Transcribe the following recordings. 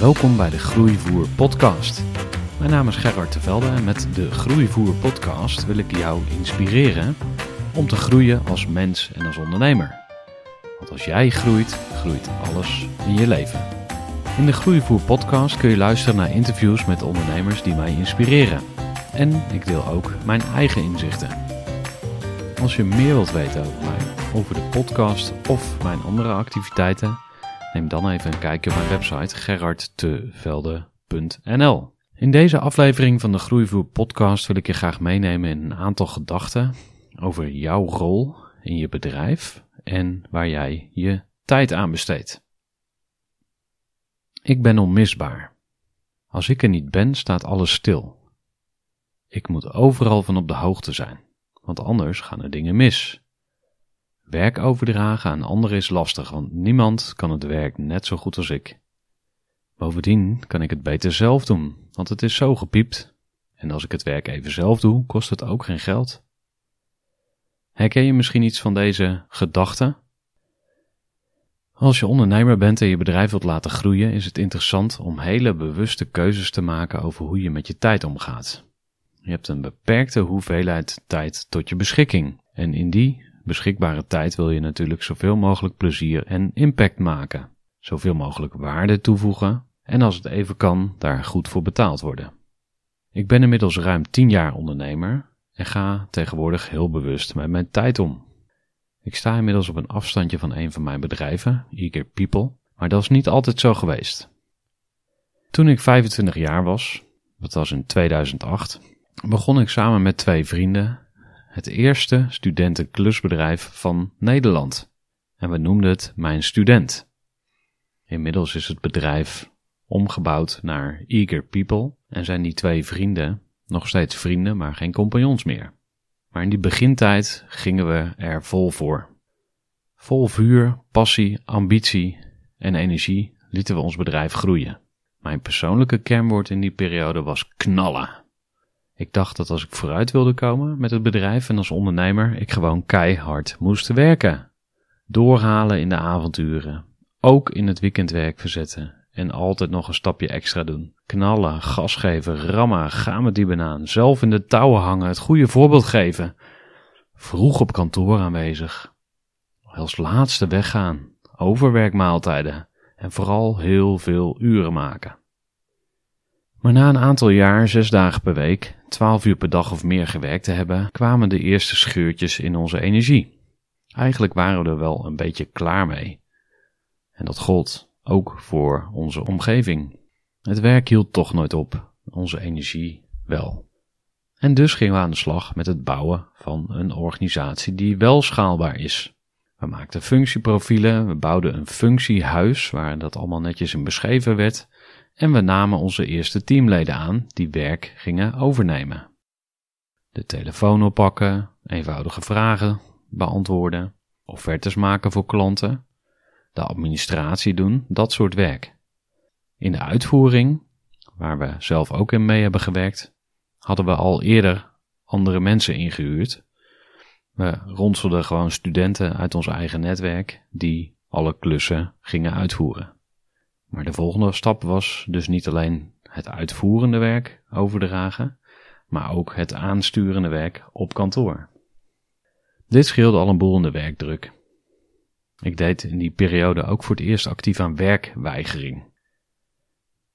Welkom bij de Groeivoer podcast. Mijn naam is Gerard Tevelde en met de Groeivoer podcast wil ik jou inspireren om te groeien als mens en als ondernemer. Want als jij groeit, groeit alles in je leven. In de Groeivoer podcast kun je luisteren naar interviews met ondernemers die mij inspireren. En ik deel ook mijn eigen inzichten. Als je meer wilt weten over mij, over de podcast of mijn andere activiteiten, neem dan even een kijkje op mijn website gerardtevelde.nl. In deze aflevering van de Groeivoer podcast wil ik je graag meenemen in een aantal gedachten over jouw rol in je bedrijf en waar jij je tijd aan besteedt. Ik ben onmisbaar. Als ik er niet ben, staat alles stil. Ik moet overal van op de hoogte zijn, want anders gaan er dingen mis. Werk overdragen aan anderen is lastig, want niemand kan het werk net zo goed als ik. Bovendien kan ik het beter zelf doen, want het is zo gepiept. En als ik het werk even zelf doe, kost het ook geen geld. Herken je misschien iets van deze gedachten? Als je ondernemer bent en je bedrijf wilt laten groeien, is het interessant om hele bewuste keuzes te maken over hoe je met je tijd omgaat. Je hebt een beperkte hoeveelheid tijd tot je beschikking. En in die beschikbare tijd wil je natuurlijk zoveel mogelijk plezier en impact maken. Zoveel mogelijk waarde toevoegen en als het even kan, daar goed voor betaald worden. Ik ben inmiddels ruim 10 jaar ondernemer en ga tegenwoordig heel bewust met mijn tijd om. Ik sta inmiddels op een afstandje van een van mijn bedrijven, Eager People, maar dat is niet altijd zo geweest. Toen ik 25 jaar was, dat was in 2008, begon ik samen met twee vrienden het eerste studentenklusbedrijf van Nederland. En we noemden het Mijn Student. Inmiddels is het bedrijf omgebouwd naar Eager People en zijn die twee vrienden nog steeds vrienden, maar geen compagnons meer. Maar in die begintijd gingen we er vol voor. Vol vuur, passie, ambitie en energie lieten we ons bedrijf groeien. Mijn persoonlijke kernwoord in die periode was knallen. Ik dacht dat als ik vooruit wilde komen met het bedrijf en als ondernemer, ik gewoon keihard moest werken. Doorhalen in de avonturen, ook in het weekendwerk verzetten en altijd nog een stapje extra doen. Knallen, gas geven, rammen, gaan met die banaan, zelf in de touwen hangen, het goede voorbeeld geven. Vroeg op kantoor aanwezig. Als laatste weggaan, overwerkmaaltijden en vooral heel veel uren maken. Maar na een aantal jaar, zes dagen per week, twaalf uur per dag of meer gewerkt te hebben, kwamen de eerste scheurtjes in onze energie. Eigenlijk waren we er wel een beetje klaar mee. En dat gold ook voor onze omgeving. Het werk hield toch nooit op, onze energie wel. En dus gingen we aan de slag met het bouwen van een organisatie die wel schaalbaar is. We maakten functieprofielen, we bouwden een functiehuis waar dat allemaal netjes in beschreven werd en we namen onze eerste teamleden aan die werk gingen overnemen. De telefoon oppakken, eenvoudige vragen beantwoorden, offertes maken voor klanten, de administratie doen, dat soort werk. In de uitvoering, waar we zelf ook in mee hebben gewerkt, hadden we al eerder andere mensen ingehuurd. We ronselden gewoon studenten uit ons eigen netwerk die alle klussen gingen uitvoeren. Maar de volgende stap was dus niet alleen het uitvoerende werk overdragen, maar ook het aansturende werk op kantoor. Dit scheelde al een boel in de werkdruk. Ik deed in die periode ook voor het eerst actief aan werkweigering.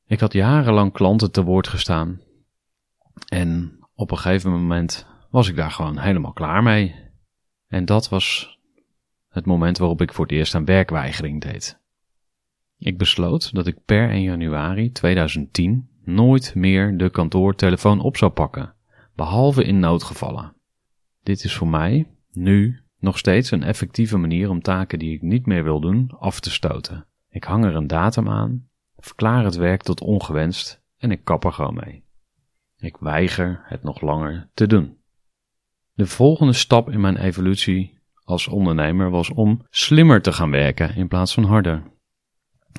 Ik had jarenlang klanten te woord gestaan en op een gegeven moment was ik daar gewoon helemaal klaar mee. En dat was het moment waarop ik voor het eerst aan werkweigering deed. Ik besloot dat ik per 1 januari 2010 nooit meer de kantoortelefoon op zou pakken, behalve in noodgevallen. Dit is voor mij, nu, nog steeds een effectieve manier om taken die ik niet meer wil doen af te stoten. Ik hang er een datum aan, verklaar het werk tot ongewenst en ik kap er gewoon mee. Ik weiger het nog langer te doen. De volgende stap in mijn evolutie als ondernemer was om slimmer te gaan werken in plaats van harder.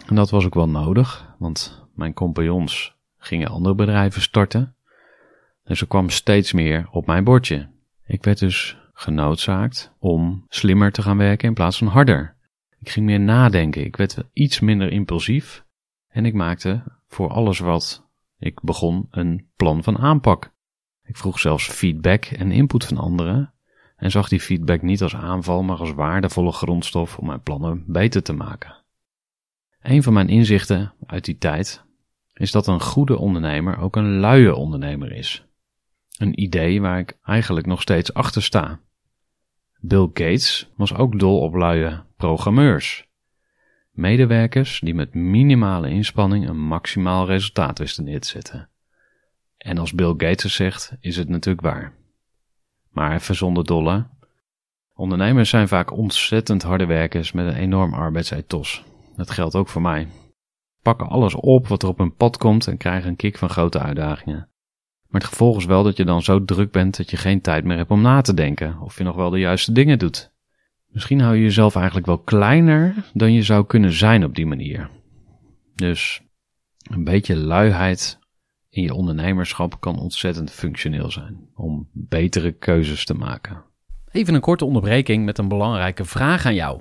En dat was ook wel nodig, want mijn compagnons gingen andere bedrijven starten. Dus er kwam steeds meer op mijn bordje. Ik werd dus genoodzaakt om slimmer te gaan werken in plaats van harder. Ik ging meer nadenken, ik werd iets minder impulsief en ik maakte voor alles wat ik begon een plan van aanpak. Ik vroeg zelfs feedback en input van anderen en zag die feedback niet als aanval, maar als waardevolle grondstof om mijn plannen beter te maken. Een van mijn inzichten uit die tijd is dat een goede ondernemer ook een luie ondernemer is. Een idee waar ik eigenlijk nog steeds achter sta. Bill Gates was ook dol op luie programmeurs. Medewerkers die met minimale inspanning een maximaal resultaat wisten neer te zetten. En als Bill Gates het zegt, is het natuurlijk waar. Maar even zonder dolle. Ondernemers zijn vaak ontzettend harde werkers met een enorm arbeidsethos. Dat geldt ook voor mij. Pakken alles op wat er op hun pad komt en krijgen een kick van grote uitdagingen. Maar het gevolg is wel dat je dan zo druk bent dat je geen tijd meer hebt om na te denken of je nog wel de juiste dingen doet. Misschien hou je jezelf eigenlijk wel kleiner dan je zou kunnen zijn op die manier. Dus een beetje luiheid in je ondernemerschap kan ontzettend functioneel zijn om betere keuzes te maken. Even een korte onderbreking met een belangrijke vraag aan jou.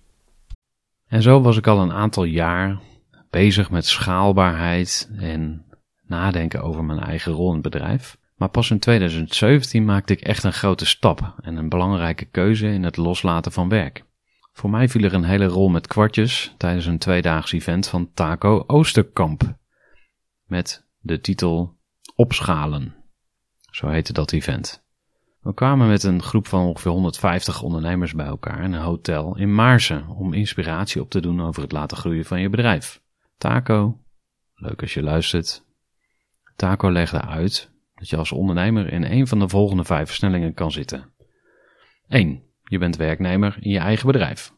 En zo was ik al een aantal jaar bezig met schaalbaarheid en nadenken over mijn eigen rol in het bedrijf. Maar pas in 2017 maakte ik echt een grote stap en een belangrijke keuze in het loslaten van werk. Voor mij viel er een hele rol met kwartjes tijdens een tweedaags event van Taco Oosterkamp. Met de titel Opschalen. Zo heette dat event. We kwamen met een groep van ongeveer 150 ondernemers bij elkaar in een hotel in Maarsen om inspiratie op te doen over het laten groeien van je bedrijf. Taco, leuk als je luistert. Taco legde uit dat je als ondernemer in een van de volgende vijf versnellingen kan zitten. 1. Je bent werknemer in je eigen bedrijf.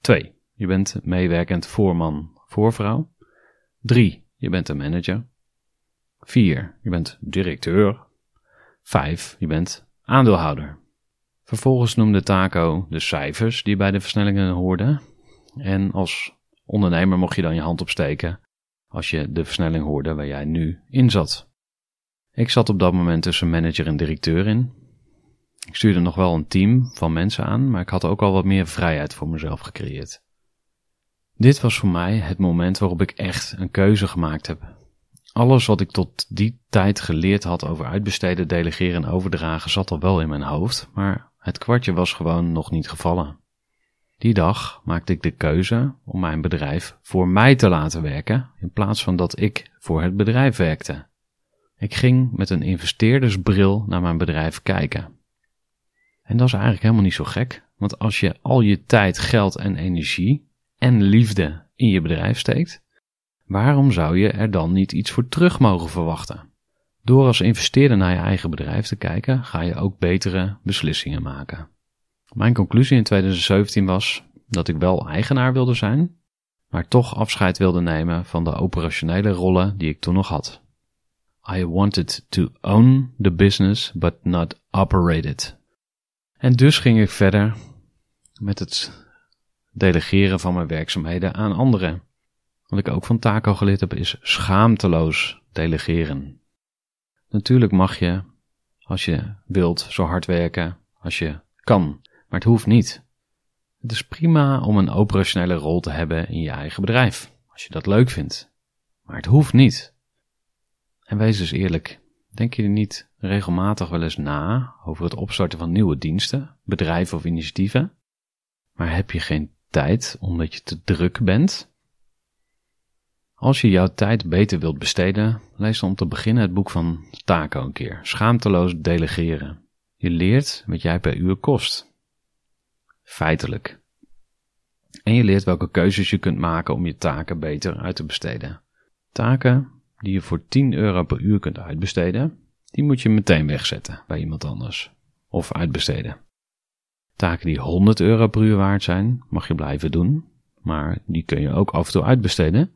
2. Je bent meewerkend voorman, voorvrouw. 3. Je bent een manager. 4. Je bent directeur. 5. Je bent aandeelhouder. Vervolgens noemde Taco de cijfers die bij de versnellingen hoorden. En als ondernemer mocht je dan je hand opsteken als je de versnelling hoorde waar jij nu in zat. Ik zat op dat moment tussen manager en directeur in. Ik stuurde nog wel een team van mensen aan, maar ik had ook al wat meer vrijheid voor mezelf gecreëerd. Dit was voor mij het moment waarop ik echt een keuze gemaakt heb. Alles wat ik tot die tijd geleerd had over uitbesteden, delegeren en overdragen zat al wel in mijn hoofd, maar het kwartje was gewoon nog niet gevallen. Die dag maakte ik de keuze om mijn bedrijf voor mij te laten werken, in plaats van dat ik voor het bedrijf werkte. Ik ging met een investeerdersbril naar mijn bedrijf kijken. En dat is eigenlijk helemaal niet zo gek, want als je al je tijd, geld en energie en liefde in je bedrijf steekt, waarom zou je er dan niet iets voor terug mogen verwachten? Door als investeerder naar je eigen bedrijf te kijken, ga je ook betere beslissingen maken. Mijn conclusie in 2017 was dat ik wel eigenaar wilde zijn, maar toch afscheid wilde nemen van de operationele rollen die ik toen nog had. I wanted to own the business, but not operate it. En dus ging ik verder met het delegeren van mijn werkzaamheden aan anderen. Wat ik ook van Taco geleerd heb, is schaamteloos delegeren. Natuurlijk mag je, als je wilt, zo hard werken als je kan, maar het hoeft niet. Het is prima om een operationele rol te hebben in je eigen bedrijf, als je dat leuk vindt. Maar het hoeft niet. En wees dus eerlijk, denk je er niet regelmatig wel eens na over het opstarten van nieuwe diensten, bedrijven of initiatieven? Maar heb je geen tijd omdat je te druk bent? Als je jouw tijd beter wilt besteden, lees dan om te beginnen het boek van Taco een keer. Schaamteloos delegeren. Je leert wat jij per uur kost. Feitelijk. En je leert welke keuzes je kunt maken om je taken beter uit te besteden. Taken die je voor 10 euro per uur kunt uitbesteden, die moet je meteen wegzetten bij iemand anders. Of uitbesteden. Taken die 100 euro per uur waard zijn, mag je blijven doen, maar die kun je ook af en toe uitbesteden,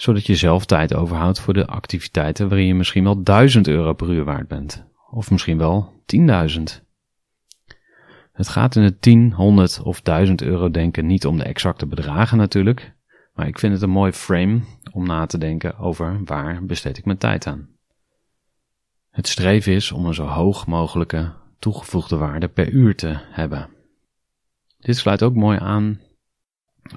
zodat je zelf tijd overhoudt voor de activiteiten waarin je misschien wel 1000 euro per uur waard bent, of misschien wel 10.000. Het gaat in het 10, 100 of 1000 euro denken niet om de exacte bedragen natuurlijk, maar ik vind het een mooi frame om na te denken over waar besteed ik mijn tijd aan. Het streven is om een zo hoog mogelijke toegevoegde waarde per uur te hebben. Dit sluit ook mooi aan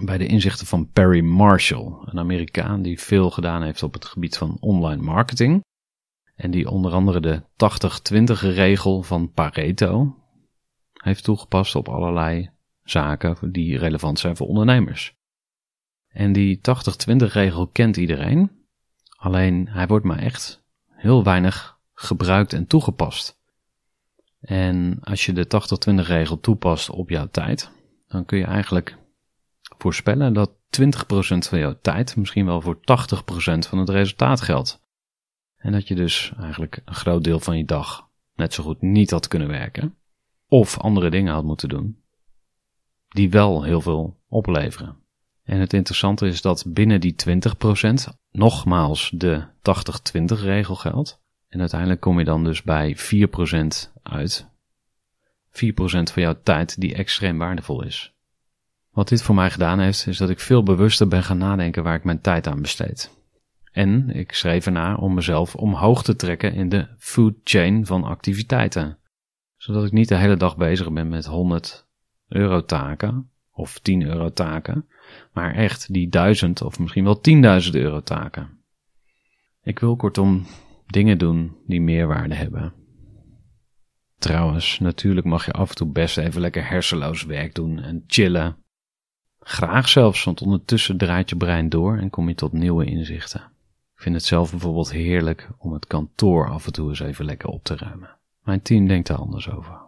bij de inzichten van Perry Marshall, een Amerikaan die veel gedaan heeft op het gebied van online marketing. En die onder andere de 80-20 regel van Pareto heeft toegepast op allerlei zaken die relevant zijn voor ondernemers. En die 80-20 regel kent iedereen, alleen hij wordt maar echt heel weinig gebruikt en toegepast. En als je de 80-20 regel toepast op jouw tijd, dan kun je eigenlijk voorspellen dat 20% van jouw tijd misschien wel voor 80% van het resultaat geldt. En dat je dus eigenlijk een groot deel van je dag net zo goed niet had kunnen werken. Of andere dingen had moeten doen. Die wel heel veel opleveren. En het interessante is dat binnen die 20% nogmaals de 80-20 regel geldt. En uiteindelijk kom je dan dus bij 4% uit. 4% van jouw tijd die extreem waardevol is. Wat dit voor mij gedaan heeft, is dat ik veel bewuster ben gaan nadenken waar ik mijn tijd aan besteed. En ik schreef ernaar om mezelf omhoog te trekken in de food chain van activiteiten. Zodat ik niet de hele dag bezig ben met 100 euro taken of 10 euro taken, maar echt die 1000 of misschien wel 10.000 euro taken. Ik wil kortom dingen doen die meerwaarde hebben. Trouwens, natuurlijk mag je af en toe best even lekker hersenloos werk doen en chillen. Graag zelfs, want ondertussen draait je brein door en kom je tot nieuwe inzichten. Ik vind het zelf bijvoorbeeld heerlijk om het kantoor af en toe eens even lekker op te ruimen. Mijn team denkt daar anders over.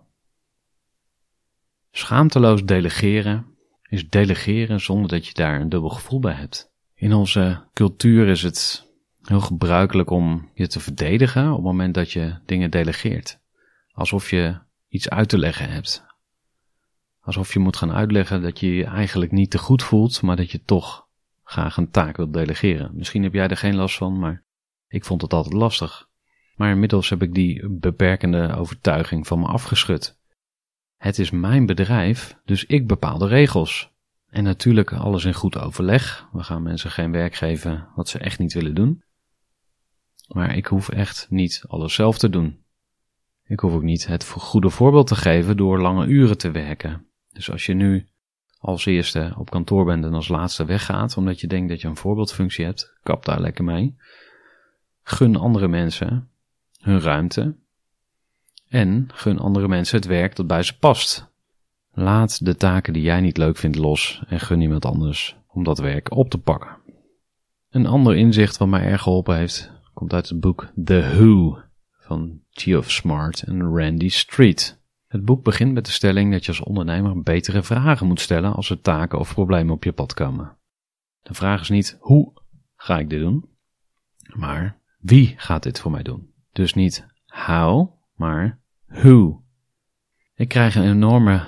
Schaamteloos delegeren is delegeren zonder dat je daar een dubbel gevoel bij hebt. In onze cultuur is het heel gebruikelijk om je te verdedigen op het moment dat je dingen delegeert. Alsof je iets uit te leggen hebt. Alsof je moet gaan uitleggen dat je je eigenlijk niet te goed voelt, maar dat je toch graag een taak wilt delegeren. Misschien heb jij er geen last van, maar ik vond het altijd lastig. Maar inmiddels heb ik die beperkende overtuiging van me afgeschud. Het is mijn bedrijf, dus ik bepaal de regels. En natuurlijk alles in goed overleg. We gaan mensen geen werk geven wat ze echt niet willen doen. Maar ik hoef echt niet alles zelf te doen. Ik hoef ook niet het goede voorbeeld te geven door lange uren te werken. Dus als je nu als eerste op kantoor bent en als laatste weggaat, omdat je denkt dat je een voorbeeldfunctie hebt, kap daar lekker mee. Gun andere mensen hun ruimte en gun andere mensen het werk dat bij ze past. Laat de taken die jij niet leuk vindt los en gun iemand anders om dat werk op te pakken. Een ander inzicht wat mij erg geholpen heeft, komt uit het boek The Who van Geoff Smart en Randy Street. Het boek begint met de stelling dat je als ondernemer betere vragen moet stellen als er taken of problemen op je pad komen. De vraag is niet hoe ga ik dit doen. Maar wie gaat dit voor mij doen? Dus niet how, maar who. Ik krijg een enorme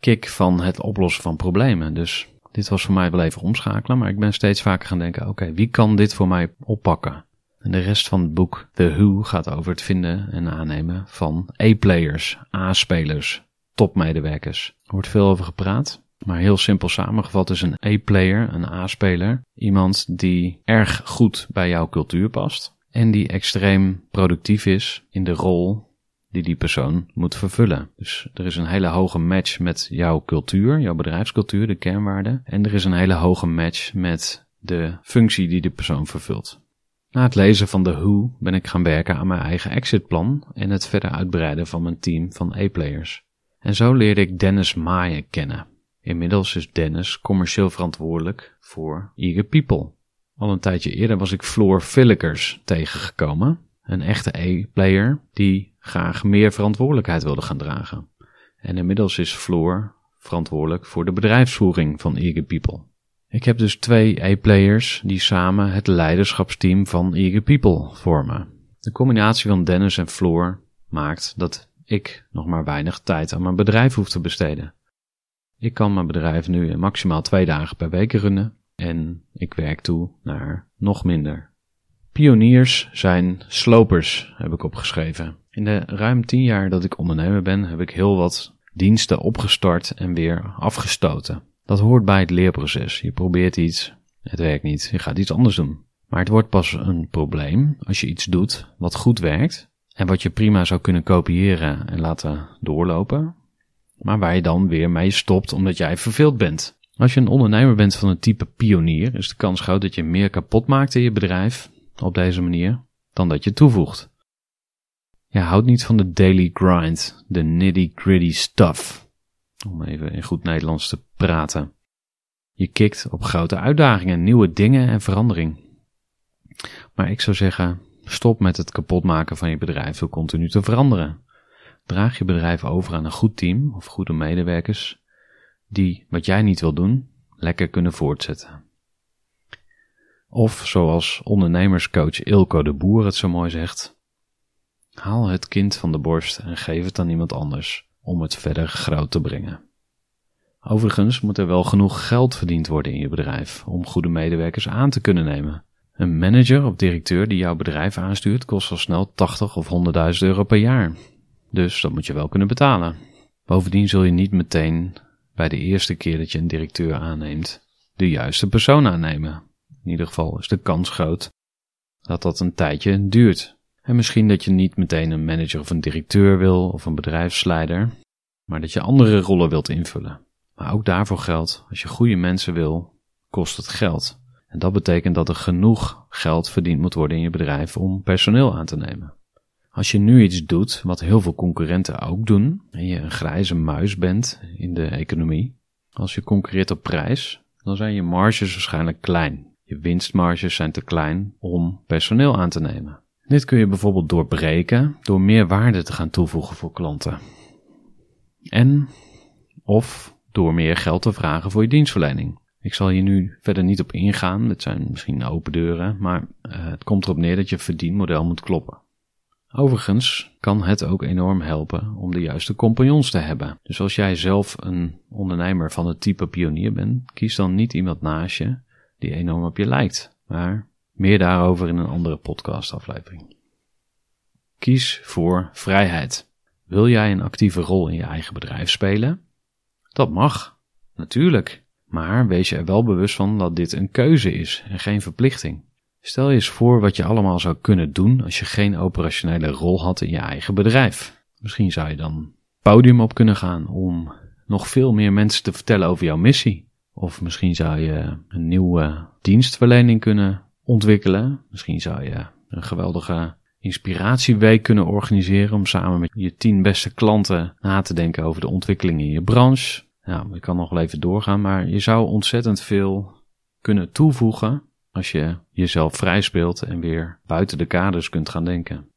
kick van het oplossen van problemen. Dus dit was voor mij wel even omschakelen, maar ik ben steeds vaker gaan denken: oké, wie kan dit voor mij oppakken? En de rest van het boek, The Who, gaat over het vinden en aannemen van A-players, A-spelers, topmedewerkers. Er wordt veel over gepraat, maar heel simpel samengevat is een A-player, een A-speler, iemand die erg goed bij jouw cultuur past en die extreem productief is in de rol die die persoon moet vervullen. Dus er is een hele hoge match met jouw cultuur, jouw bedrijfscultuur, de kernwaarden. En er is een hele hoge match met de functie die de persoon vervult. Na het lezen van de Who ben ik gaan werken aan mijn eigen exitplan en het verder uitbreiden van mijn team van A-players. En zo leerde ik Dennis Maaien kennen. Inmiddels is Dennis commercieel verantwoordelijk voor Eager People. Al een tijdje eerder was ik Floor Villikers tegengekomen, een echte A-player die graag meer verantwoordelijkheid wilde gaan dragen. En inmiddels is Floor verantwoordelijk voor de bedrijfsvoering van Eager People. Ik heb dus twee A-players die samen het leiderschapsteam van Eager People vormen. De combinatie van Dennis en Floor maakt dat ik nog maar weinig tijd aan mijn bedrijf hoef te besteden. Ik kan mijn bedrijf nu maximaal twee dagen per week runnen en ik werk toe naar nog minder. Pioniers zijn slopers, heb ik opgeschreven. In de ruim tien jaar dat ik ondernemer ben, heb ik heel wat diensten opgestart en weer afgestoten. Dat hoort bij het leerproces. Je probeert iets, het werkt niet, je gaat iets anders doen. Maar het wordt pas een probleem als je iets doet wat goed werkt en wat je prima zou kunnen kopiëren en laten doorlopen, maar waar je dan weer mee stopt omdat jij verveeld bent. Als je een ondernemer bent van een type pionier, is de kans groot dat je meer kapot maakt in je bedrijf op deze manier dan dat je toevoegt. Je houdt niet van de daily grind, de nitty gritty stuff. Om even in goed Nederlands te praten. Je kikt op grote uitdagingen, nieuwe dingen en verandering. Maar ik zou zeggen, stop met het kapotmaken van je bedrijf door continu te veranderen. Draag je bedrijf over aan een goed team of goede medewerkers die wat jij niet wil doen, lekker kunnen voortzetten. Of zoals ondernemerscoach Ilko de Boer het zo mooi zegt, haal het kind van de borst en geef het aan iemand anders om het verder groot te brengen. Overigens moet er wel genoeg geld verdiend worden in je bedrijf om goede medewerkers aan te kunnen nemen. Een manager of directeur die jouw bedrijf aanstuurt kost al snel 80 of 100.000 euro per jaar. Dus dat moet je wel kunnen betalen. Bovendien zul je niet meteen bij de eerste keer dat je een directeur aanneemt de juiste persoon aannemen. In ieder geval is de kans groot dat dat een tijdje duurt. En misschien dat je niet meteen een manager of een directeur wil of een bedrijfsleider, maar dat je andere rollen wilt invullen. Maar ook daarvoor geldt, als je goede mensen wil, kost het geld. En dat betekent dat er genoeg geld verdiend moet worden in je bedrijf om personeel aan te nemen. Als je nu iets doet wat heel veel concurrenten ook doen, en je een grijze muis bent in de economie, als je concurreert op prijs, dan zijn je marges waarschijnlijk klein. Je winstmarges zijn te klein om personeel aan te nemen. Dit kun je bijvoorbeeld doorbreken door meer waarde te gaan toevoegen voor klanten. En of door meer geld te vragen voor je dienstverlening. Ik zal hier nu verder niet op ingaan, dit zijn misschien open deuren, maar uh, het komt erop neer dat je verdienmodel moet kloppen. Overigens kan het ook enorm helpen om de juiste compagnons te hebben. Dus als jij zelf een ondernemer van het type pionier bent, kies dan niet iemand naast je die enorm op je lijkt. Maar meer daarover in een andere podcastaflevering. Kies voor vrijheid. Wil jij een actieve rol in je eigen bedrijf spelen? Dat mag, natuurlijk. Maar wees je er wel bewust van dat dit een keuze is en geen verplichting. Stel je eens voor wat je allemaal zou kunnen doen als je geen operationele rol had in je eigen bedrijf. Misschien zou je dan podium op kunnen gaan om nog veel meer mensen te vertellen over jouw missie. Of misschien zou je een nieuwe dienstverlening kunnen ontwikkelen. Misschien zou je een geweldige inspiratieweek kunnen organiseren om samen met je tien beste klanten na te denken over de ontwikkeling in je branche. Nou, ik kan nog wel even doorgaan, maar je zou ontzettend veel kunnen toevoegen als je jezelf vrij speelt en weer buiten de kaders kunt gaan denken.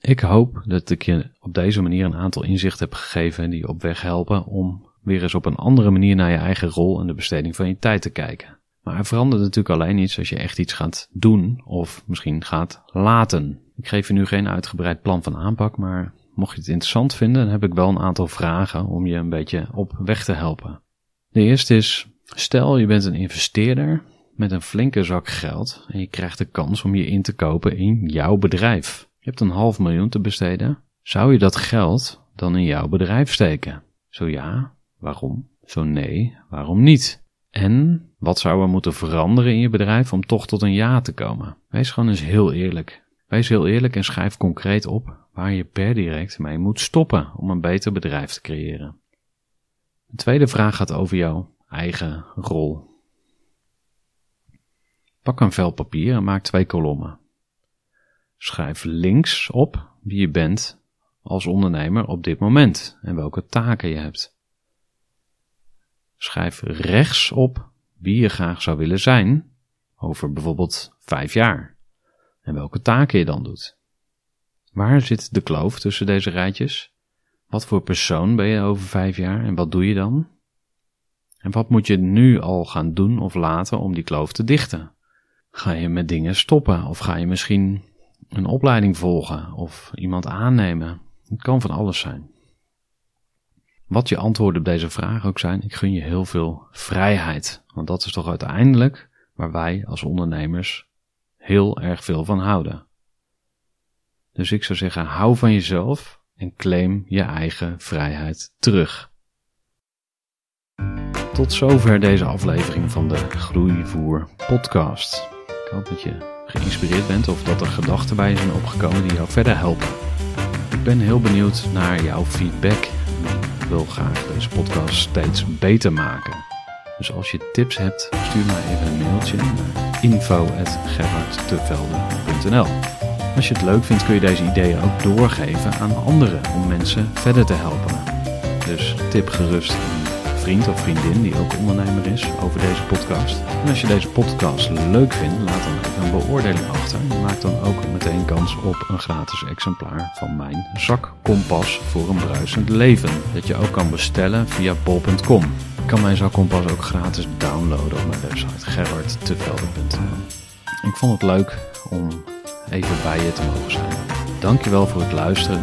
Ik hoop dat ik je op deze manier een aantal inzichten heb gegeven die je op weg helpen om weer eens op een andere manier naar je eigen rol en de besteding van je tijd te kijken. Maar er verandert natuurlijk alleen iets als je echt iets gaat doen of misschien gaat laten. Ik geef je nu geen uitgebreid plan van aanpak, maar mocht je het interessant vinden, dan heb ik wel een aantal vragen om je een beetje op weg te helpen. De eerste is, stel je bent een investeerder met een flinke zak geld en je krijgt de kans om je in te kopen in jouw bedrijf. Je hebt een half miljoen te besteden. Zou je dat geld dan in jouw bedrijf steken? Zo ja, waarom? Zo nee, waarom niet? En wat zou er moeten veranderen in je bedrijf om toch tot een ja te komen? Wees gewoon eens heel eerlijk. Wees heel eerlijk en schrijf concreet op waar je per direct mee moet stoppen om een beter bedrijf te creëren. De tweede vraag gaat over jouw eigen rol. Pak een vel papier en maak twee kolommen. Schrijf links op wie je bent als ondernemer op dit moment en welke taken je hebt. Schrijf rechts op wie je graag zou willen zijn over bijvoorbeeld vijf jaar en welke taken je dan doet. Waar zit de kloof tussen deze rijtjes? Wat voor persoon ben je over vijf jaar en wat doe je dan? En wat moet je nu al gaan doen of laten om die kloof te dichten? Ga je met dingen stoppen of ga je misschien een opleiding volgen of iemand aannemen? Het kan van alles zijn. Wat je antwoorden op deze vraag ook zijn, ik gun je heel veel vrijheid. Want dat is toch uiteindelijk waar wij als ondernemers heel erg veel van houden. Dus ik zou zeggen, hou van jezelf en claim je eigen vrijheid terug. Tot zover deze aflevering van de Groeivoer podcast. Ik hoop dat je geïnspireerd bent of dat er gedachten bij je zijn opgekomen die jou verder helpen. Ik ben heel benieuwd naar jouw feedback. Wil graag deze podcast steeds beter maken. Dus als je tips hebt, stuur mij even een mailtje naar info.gerhardtevelde.nl Als je het leuk vindt kun je deze ideeën ook doorgeven aan anderen om mensen verder te helpen. Dus tip gerust of vriendin die ook ondernemer is over deze podcast. En als je deze podcast leuk vindt, laat dan even een beoordeling achter. Je maakt dan ook meteen kans op een gratis exemplaar van mijn zakkompas voor een bruisend leven. Dat je ook kan bestellen via bol.com. Je kan mijn zakkompas ook gratis downloaden op mijn website gerardtevelde.nl Ik vond het leuk om even bij je te mogen zijn. Dankjewel voor het luisteren.